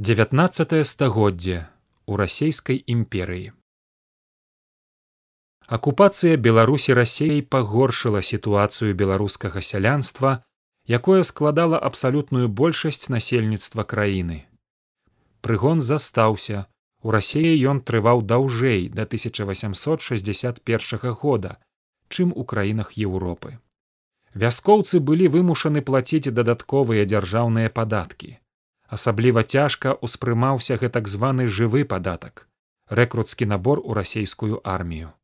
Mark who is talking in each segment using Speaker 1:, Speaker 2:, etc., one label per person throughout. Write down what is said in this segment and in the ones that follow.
Speaker 1: 19 стагоддзе у расійскай імперыі. Акупацыя беларусі рассеяй пагоршыла сітуацыю беларускага сялянства якое складала абсалютную большасць насельніцтва краіны. Прыгон застаўся у рассеі ён трываў даўжэй да 1861 года чым у краінах еўропы. Вяскоўцы былі вымушаны плаціць дадатковыя дзяржаўныя падаткі асабліва цяжка ўспрымаўся гэтак званы жывы падатак рэкруцкі набор у расійскую армію.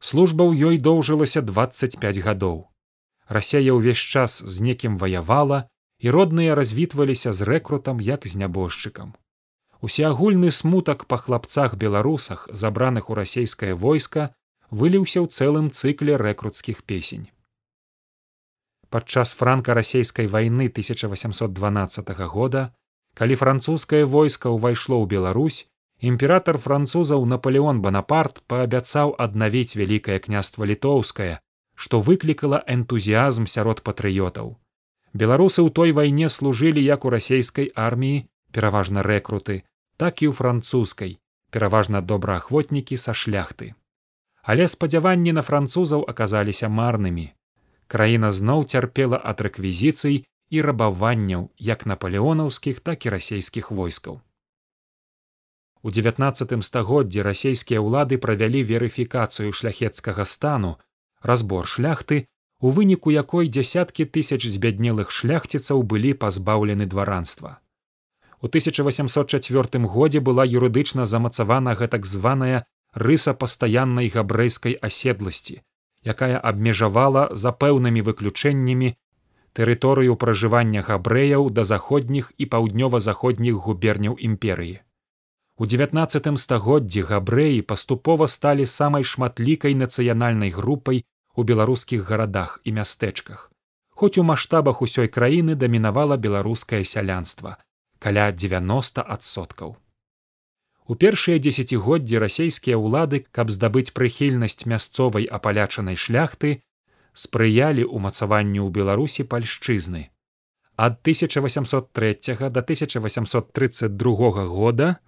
Speaker 1: Служба ў ёй доўжылася двадцать пять гадоў. Рассея ўвесь час з некім ваявала і родныя развітваліся з рэкрутам як з нябожчыкам. Усеагульны смутак па хлапцах беларусах забраных у расійскае войска выліўся ў цэлым цыкле рэкруцкіх песень. Падчас франка-расейскай вайны 1812 года калі французскае войска ўвайшло ў беларусь імператор французаў наполеон бонапарт паабяцаў аднавіць вялікае княства літоўскае што выклікала энтузіазм сярод патрыётаў. Беларусы ў той вайне служылі як у расійскай арміі пераважна рэкруты так і ў французскай пераважна добраахвотнікі са шляхты. Але спадзяванні на французаў аказаліся марнымі. Краіна зноў цярпела ад рэквізіцый і рабаванняў як наполеонаўскіх так і расійскіх войскаў. У девятнацатым стагоддзі расійскія ўлады правялі верыфікацыю шляхецкага стану разбор шляхты у выніку якой дзясяткі тысяч збяднелых шляхціцаў былі пазбаўлены дваранства. У 1804 годзе была юрыдычна замацавана гэтак званая рыса пастаяннай габрэйскай аседласці якая абмежавала за пэўнымі выключэннямі тэрыторыю пражывання габрэяў да заходніх і паўднёва-заходніх губерняў імперыі. У девятнацатым стагоддзі габрэі паступова сталі самай шматлікай нацыянальнай групай у беларускіх гарадах і мястэчках. Хоць у маштабах усёй краіны дамінавала беларускае сялянства каля 90соткаў. У першыя дзесяцігоддзі расійскія ўлады, каб здабыць прыхільнасць мясцовай апалячанай шляхты, спрыялі ўмацаванню ў беларусі пальшчызны. Ад 1803 до 1832 года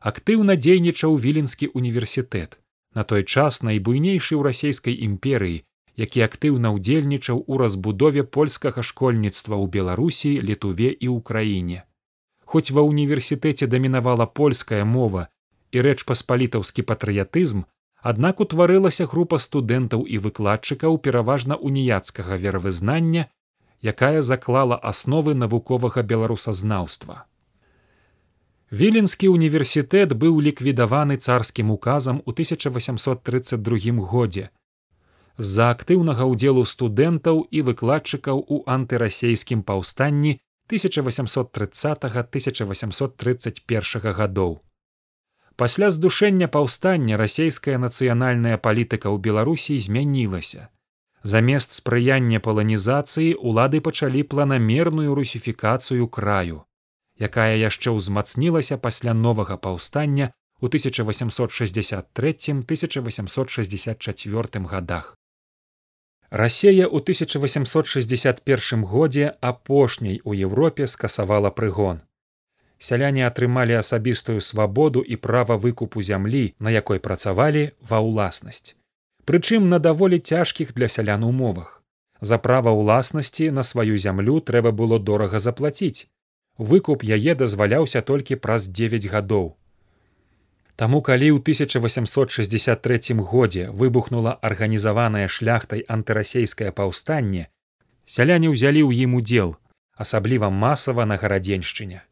Speaker 1: актыўна дзейнічаў віленскі універсітэт на той час найбуйнейшы ў расійскай імперыі які актыўна ўдзельнічаў у разбудове польскага школьніцтва ў беларусі літуве і ўкраіне хоць ва ўніверсітэце дамінавала польская мова і рэч паспалітаўскі патрыятызм аднак утварылася група студэнтаў і выкладчыкаў пераважна уніяцкага веравызнання якая заклала асновы навуковага беларусазнаўства. Віленскі універсітэт быў ліквідаваны царскім указам у 1832 годзе з-за актыўнага ўдзелу студэнтаў і выкладчыкаў у антырасейскім паўстанні 1830 1831 гадоў пасля здушэння паўстання расійская нацыянальная палітыка ў беларусі змянілася. Замест спрыяння паланізацыі улады пачалі планамерную русіфікацыю краю якая яшчэ ўзмацнілася пасля новага паўстання у 1863 1864 годах. Рассея ў 1861 годзе апошняй у еўропе скасавала прыгон сяляне атрымалі асабістую свабоду і права выкупу зямлі на якой працавалі ва ўласнасць. Прычым на даволі цяжкіх для сялян умовах. За права ўласнасці на сваю зямлю трэба было дорага заплаціць. Выкуп яе дазваляўся толькі праз девять гадоў. Таму калі ў 1863 годзе выбухнула арганізаваная шляхтай антырасейскае паўстанне сяляне ўзялі ў ім удзел асабліва масава на гарадзеншчыне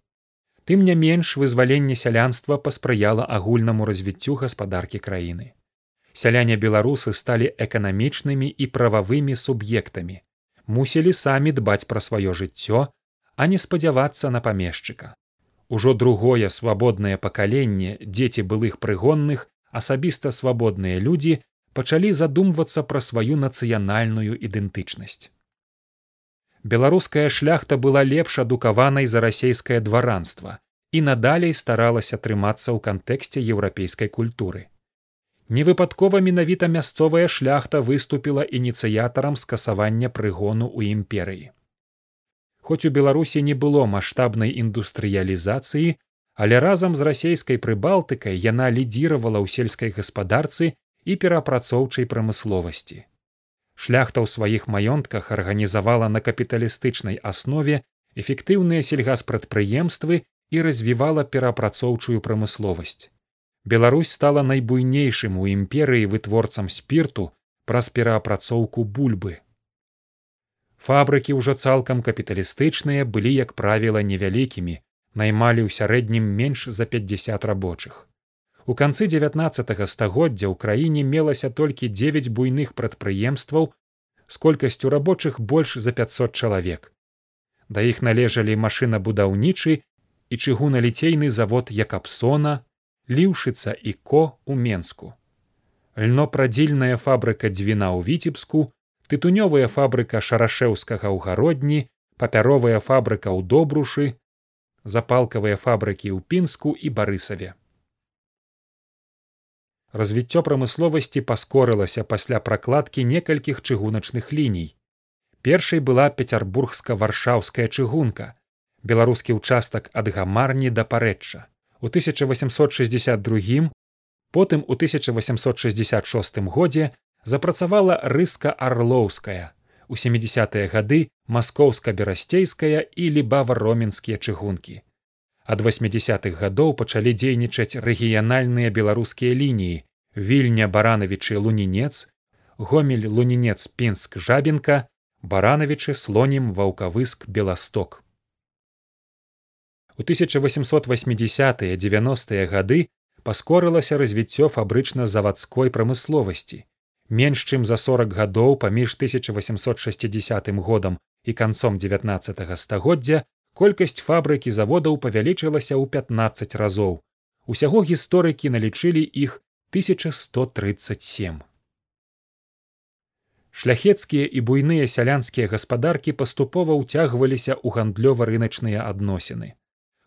Speaker 1: тым не менш вызваленне сялянства паспрыяла агульнаму развіццю гаспадаркі краіны. Сяляне беларусы сталі эканамічнымі і прававымі суб'ектамі мусілі самі дбаць пра сваё жыццё а не спадзявацца на памешчыка. Ужо другое свабоднае пакаленне дзеці былых прыгонных асабіста свабодныя людзі пачалі задумвацца пра сваю нацыянальную ідэнтычнасць беларуская шляхта была лепш адукаванай за расейскае дваранства і надалей старалася трымацца ў кантэксце еўрапейскай культуры невыпадкова менавіта мясцовая шляхта выступіла ініцыятарам скасавання прыгону ў імперыі хоць у беларусі не было маштабнай індустрыялізацыі але разам з расійскай прыбалтыкай яна лідзіравала ў сельскай гаспадарцы і перапрацоўчай прамысловасці. Шляхта ў сваіх маёнтках арганізавала на капіталістычнай аснове эфектыўныя сельгаспрадпрыемствы і развівала перапрацоўчую прамысловасць. Беларусь стала найбуйнейшым у імперыі вытворцам спірту праз пераапрацоўку бульбы. Фабрыкі ўжо цалкам капіталістычныя былі, як правіла, невялікімі, наймалі ў сярэднім менш за 50 рабочых. У канцы 19 стагоддзя ў краіне мелася толькі 9 буйных прадпрыемстваў з колькасцю рабочых больш за 500 чалавек. Да іх належалі машынабудаўнічы і чыгуналіцейны завод якапсона, ліўшыца і ко у менску. Льнопрадзільная фабрыка дзвіна ў віцебску, тытунёвая фабрыка шарашэўскага ў гародні, папяровая фабрыка ў добрушы, запалкавыя фабрыкі ў пінску і барысаве. Развіццё прамысловасці паскорылася пасля пракладкі некалькіх чыгуначных ліній. Першай была пецярбургска-варшаўская чыгунка, беларускі ўчастак ад гамарні да парэчча. У 1862 потым у 1866 годзе запрацавала рыска арлоўская у 70-тые гады маскоўска-берасцейская і лібава-роменскія чыгункі. Ад 80-х гадоў пачалі дзейнічаць рэгіянальныя беларускія лініі. Вільня баранавічы лунінец гомель лунінец пінск жабенка баранавічы слонім ваўкавыск беласток. У 1880 90 гады паскорылася развіццё фабрычна-завадской прамысловасці. Менш чым за 40 гадоў паміж 1860 годам і канцом 19 стагоддзя колькасць фабрыкі заводаў павялічылася ў 15 разоў. Усяго гісторыкі налічылі іх 1137 шляхецкія і буйныя сялянскія гаспадаркі паступова ўцягваліся ў гандлёва-рыначныя адносіны.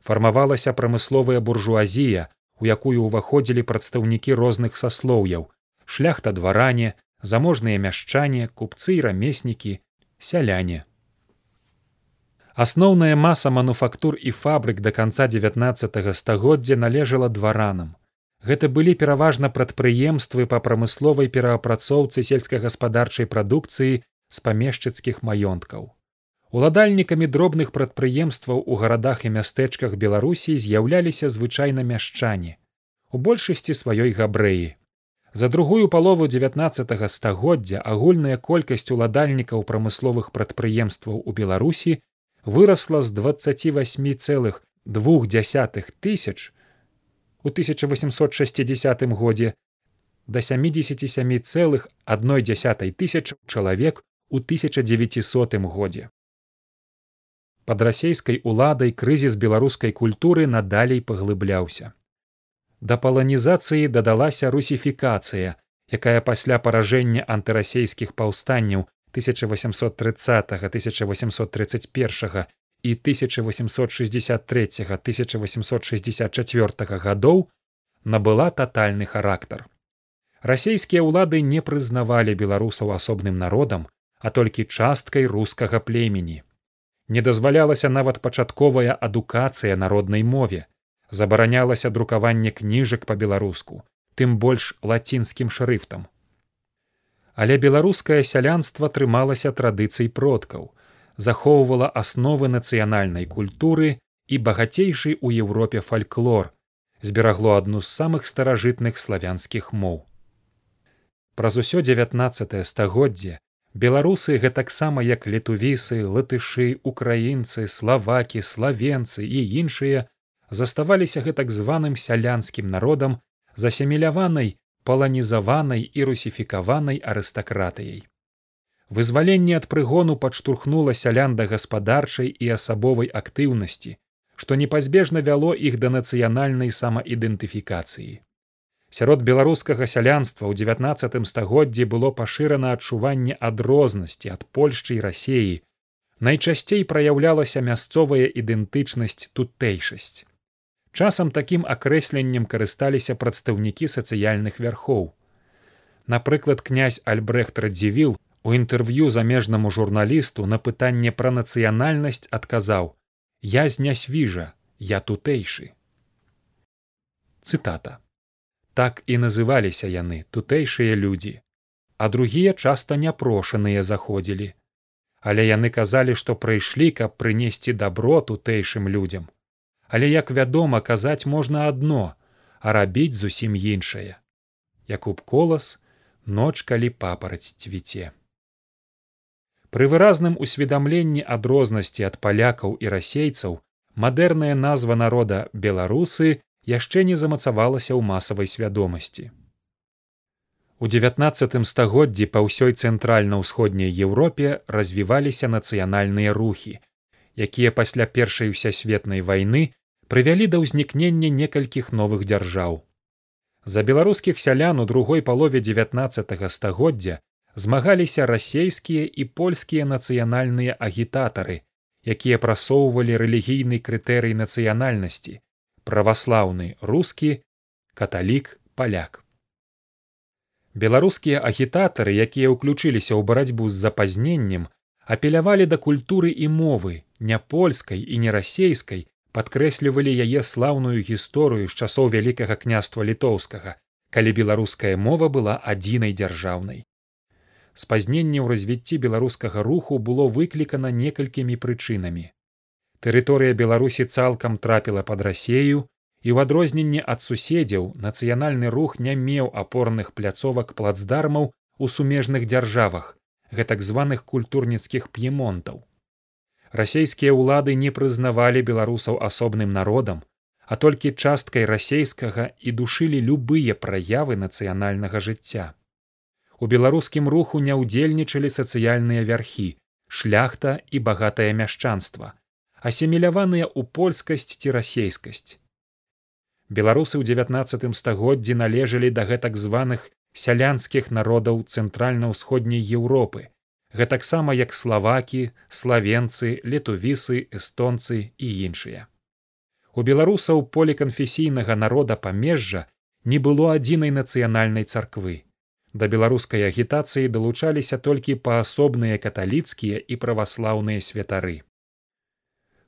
Speaker 1: Фармавалася прамысловая буржуазія у якую ўваходзілі прадстаўнікі розных саслоўяў шляхта дваране заможныя мяшчане купцы і рамеснікі сяляне асноўная маса мануфактур і фабрык да канца 19 стагоддзя належала дваранам. Гэта былі пераважна прадпрыемствы па прамысловай пераапрацоўцы сельскагаспадарчай прадукцыі з памешчыцкіх маёнткаў. Уладальнікамі дробных прадпрыемстваў у гарадах і мястэчках беларусій з'яўляліся звычайна мяшчане у большасці сваёй габрэі. За другую палову 19 стагоддзя агульная колькасць уладальнікаў прамысловых прадпрыемстваў у Беларусі вырасла з 28 цэлых двух дзясятых тысяч у 1860 годзе да 77 цэлых адной дзясятай тысяч чалавек у 1900 годзе. Пад расейскай уладай крызіс беларускай культуры надалей паглыбляўся. Да паланізацыі дадалася русіфікацыя, якая пасля паражэння антырасейскіх паўстанняў 1830-1831 і 1863-1864 гадоў набыла татальны характар. Расійскія ўлады не прызнавалі беларусаў асобным народам, а толькі часткай рускага племені. Не дазвалялася нават пачатковая адукацыя народнай мове забаранялася друкаванне кніжак па-беларуску, тым больш лацінскім шрыфтам. Але беларускае сялянства трымалася традыцый продкаў, захоўвала асновы нацыянальнай культуры і багацейшы ў Еўропе фальклор, зберагло адну з самых старажытных славянскіх моў. Праз усё 19 стагоддзе беларусы гэтаксама як летувісы, латышы, украінцы, славакі, славенцы і іншыя, заставаліся гэтак званым сялянскім народам засемеляванай паланізаванай і русіфікаванай арыстакратыяй. Вызваленне ад прыгону падштурхнула сялян да гаспадарчай і асабовай актыўнасці, што непазбежна вяло іх да нацыянальнай самаідэнтыфікацыі. Сярод беларускага сялянства ў 19 стагоддзі было пашырана адчуванне адрознасці ад польшчы і рассеі. Найчасцей праяўлялася мясцовая ідэнтычнасць тутэйшасць. Часам такім акрэсленнем карысталіся прадстаўнікі сацыяльных вярхоў. Напрыклад, князь Альбрехт радзівіл у інтэрв'ю замежнаму журналісту на пытанне пра нацыянальнасць адказаў: « Я знясвіжа, я тутэйшы. цытата так і называліся яны тутэйшыя людзі а другія часта няпрошаныя заходзілі але яны казалі што прыйшлі каб прынесці дабро тутэйшым людзям але як вядома казаць можна адно а рабіць зусім іншае якуб колас ноч калі папараць цвіце пры выразным усведамленні адрознасці ад палякаў і расейцаў мадэрная назва народа беларусы яшчэ не замацавалася ў масавай свядомасці. У дзевятнаццатым стагоддзі па ўсёй цэнтральна-ўсходняй Еўропе развіваліся нацыянальныя рухі, якія пасля першай усесветнай вайны прывялі да ўзнікнення некалькіх новых дзяржаў. За беларускіх сялян у другой палове дзевятнаццатага стагоддзя змагаліся расейскія і польскія нацыянальныя агітатары, якія прасоўвалі рэлігійны крытэрый нацыянальнасці, праваслаўны рускі каталік паляк беларускія агітатары якія ўключыліся ў барацьбу з запазненнем апелявалі да культуры і мовы не польскай і не расейскай падкрэслівалі яе слаўную гісторыю з часоў вялікага княства літоўскага калі беларуская мова была адзінай дзяржаўнай. Спазненне ў развіцці беларускага руху было выклікана некалькімі прычынамі. Тэрыторыя беларусі цалкам трапіла пад рассею і ў адрозненне ад суседзяў нацыянальны рух не меў апорных пляцовак плацдармаў у сумежных дзяржавах гэтак званых культурніцкіх п'емонтаў расійскія ўлады не прызнавалі беларусаў асобным народам а толькі часткай расейскага і душылі любыя праявы нацыянальнага жыцця у беларускім руху не ўдзельнічалі сацыяльныя вярхі шляхта і багатае мяшчанства асіміляваныя ў польскасць ці расейскасць. Беларусы ў дзевятнаццатым стагоддзі належалі да гэтак званых сялянскіх народаў цэнтральна-ўсходняй Еўропы, гэтаксама як славакі, славенцы, летувісы, эстонцы і іншыя. У беларусаў поліканфесійнага народа памежжа не было адзінай нацыянальнай царквы. Да беларускай агітацыі далучаліся толькі паасобныя каталіцкія і праваслаўныя святары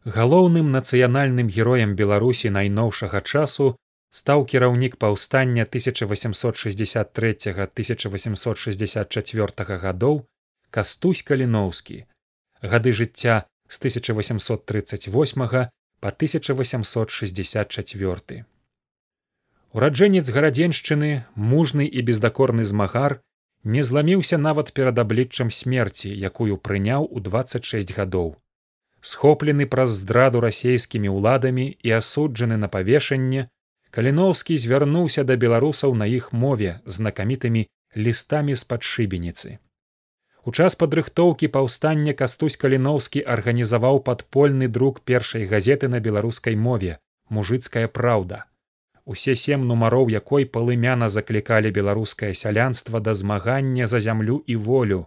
Speaker 1: галоўным нацыянальным героем беларусі найноўшага часу стаў кіраўнік паўстання 1863-1864 гадоў кастусь каліноўскі. Гады жыцця з 1838 по 1864 ураджэнец гарадзеншчыны мужны і бездакорны змагар не зламіўся нават перад абліччам смерці якую прыняў у 26 гадоў. Схоплены праз здраду расейскімі ўладамі і асуджаны на павешанне каліноўскі звярнуўся да беларусаў на іх мове знакамітымі лістамі з-пад шыбеніцы у час падрыхтоўкі паўстання кастусь каліноўскі арганізаваў падпольны друк першай газеты на беларускай мове мужыцкая праўда усе сем нумароў якой палымяна заклікалі беларускае сялянства да змагання за зямлю і волю.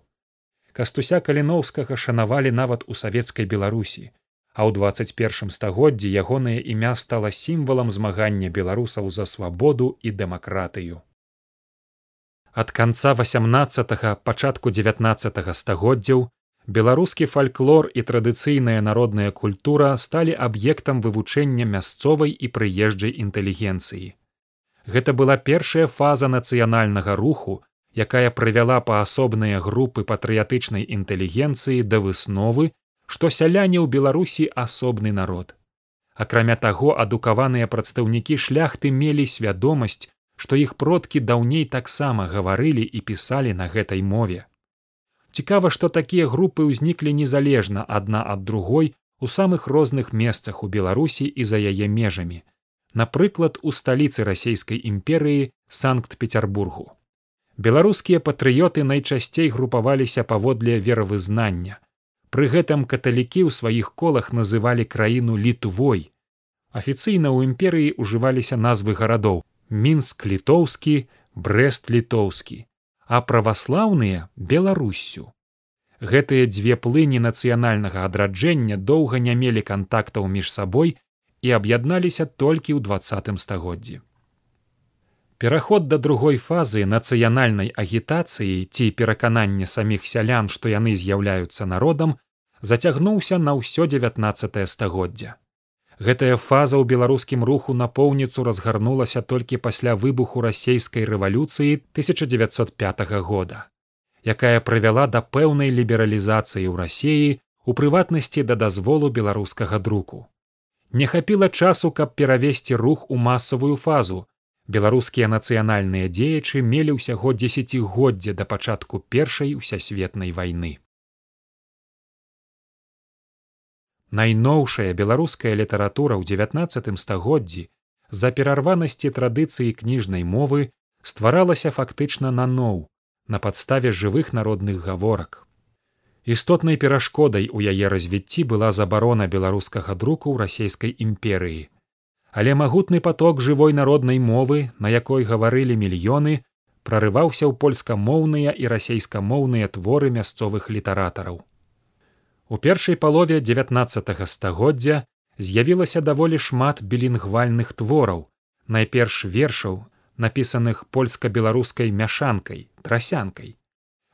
Speaker 1: Кастуся каліноўскага шанавалі нават у савецкай беларусі а ў двадцать першым стагоддзі ягонае імя стала сімвалам змагання беларусаў за свабоду і дэмакратыю ад канца восемнадцатого пачатку девятнаццатого стагоддзяў беларускі фальклор і традыцыйная народная культура сталі аб'ектам вывучэння мясцовай і прыезджай інтэлігенцыі гэта была першая фаза нацыянальнага руху якая прывяла паасобныя групы патрыятычнай інтэлігенцыі да высновы, што сяляне ў беларусі асобны народ. Акрамя таго, адукаваныя прадстаўнікі шляхты мелі свядомасць, што іх продкі даўней таксама гаварылі і пісалі на гэтай мове. Цікава, што такія групы ўзніклі незалежна адна ад другой у самых розных месцах у беларусі і за яе межамі напрыклад у сталіцы расійскай імперыі санкт-петербургу беларускія патрыёты найчасцей групаваліся паводле веравызнання. Пры гэтым каталікі ў сваіх колах называлі краіну літвой. Афіцыйна ў імперыі ўжываліся назвы гарадоў мінск літоўскі брест літоўскі а праваслаўныя беларусю гэтыя дзве плыні нацыянальнага адраджэння доўга не мелі кантактаў між сабой і аб'ядналіся толькі ў двадцатым стагоддзі Пераход да другой фазы нацыянальнай агітацыі ці пераканання саміх сялян, што яны з'яўляюцца народам, зацягнуўся на ўсё 19 стагоддзя. Гэтая фаза ў беларускім руху напоўніцу разгарнулася толькі пасля выбуху расейскай рэвалюцыі 1905 года, якая прывяла да пэўнай лібералізацыі ў рассеі у прыватнасці да дазволу беларускага друку. Не хапіла часу, каб перавесці рух у масавую фазу. Беларускія нацыянальныя дзеячы мелі ўсяго дзесяцігоддзя да пачатку першай усясветнай вайны. Найноўшая беларуская літаратура ў 19 стагоддзі з-за перарванасці традыцыі кніжнай мовы стваралася фактычна наноў на падставе жывых народных гаворак. Істотнай перашкодай у яе развіцці была забарона беларускага друку ў расійскай імперыі. Але магутны поток жывой народнай мовы, на якой гаварылі мільёны, прарываўся ў польскамоўныя і расейскамоўныя творы мясцовых літаратараў. У першай палове 19 стагоддзя з'явілася даволі шмат білінгвальных твораў, найперш вершаў, напісаных польска-беларускай мяшанкай, трасянкай.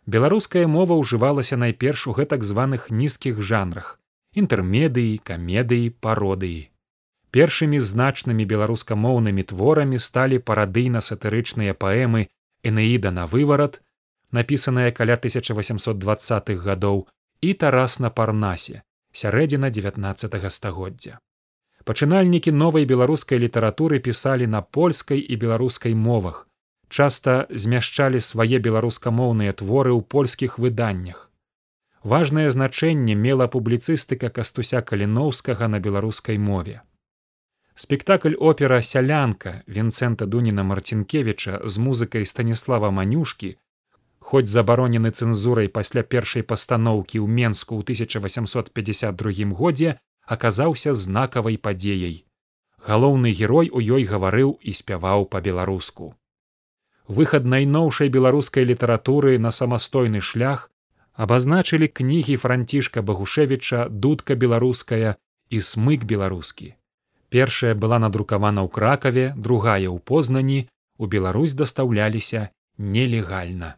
Speaker 1: Беларуская мова ўжывалася найперш у гэтак званых нізкіх жанрах інтэрмедыі, камедыі, пародыі. Першымі значнымі беларускамоўнымі творамі сталі парадыйна-сатырычныя паэмы Энеіда на выварат, напісаныя каля 1820-х гадоў і тарас на парнасе сярэдзіна 19 стагоддзя. Пачынальнікі новай беларускай літаратуры пісалі на польскай і беларускай мовах, часта змяшчалі свае беларускамоўныя творы ў польскіх выданнях. Важнае значэнне мела публіцыстыка кастуся каліноўскага на беларускай мове. Спектакль опера сялянка Вінцэнта Дуніна Марцінкевіча з музыкай станіслава Манюшкі хоць забаронены цэнзурай пасля першай пастаноўкі ў менску ў 1852 годзе аказаўся знакавай падзеяй. Галоўны герой у ёй гаварыў і спяваў па-беларуску. Выхад найноўшай беларускай літаратуры на самастойны шлях абазначылі кнігі францішка Багушевіча дудка беларуская і смык беларускі. Першая была надрукавана ў кракаве, другая ў познані, у Беларусь дастаўляліся нелегальна.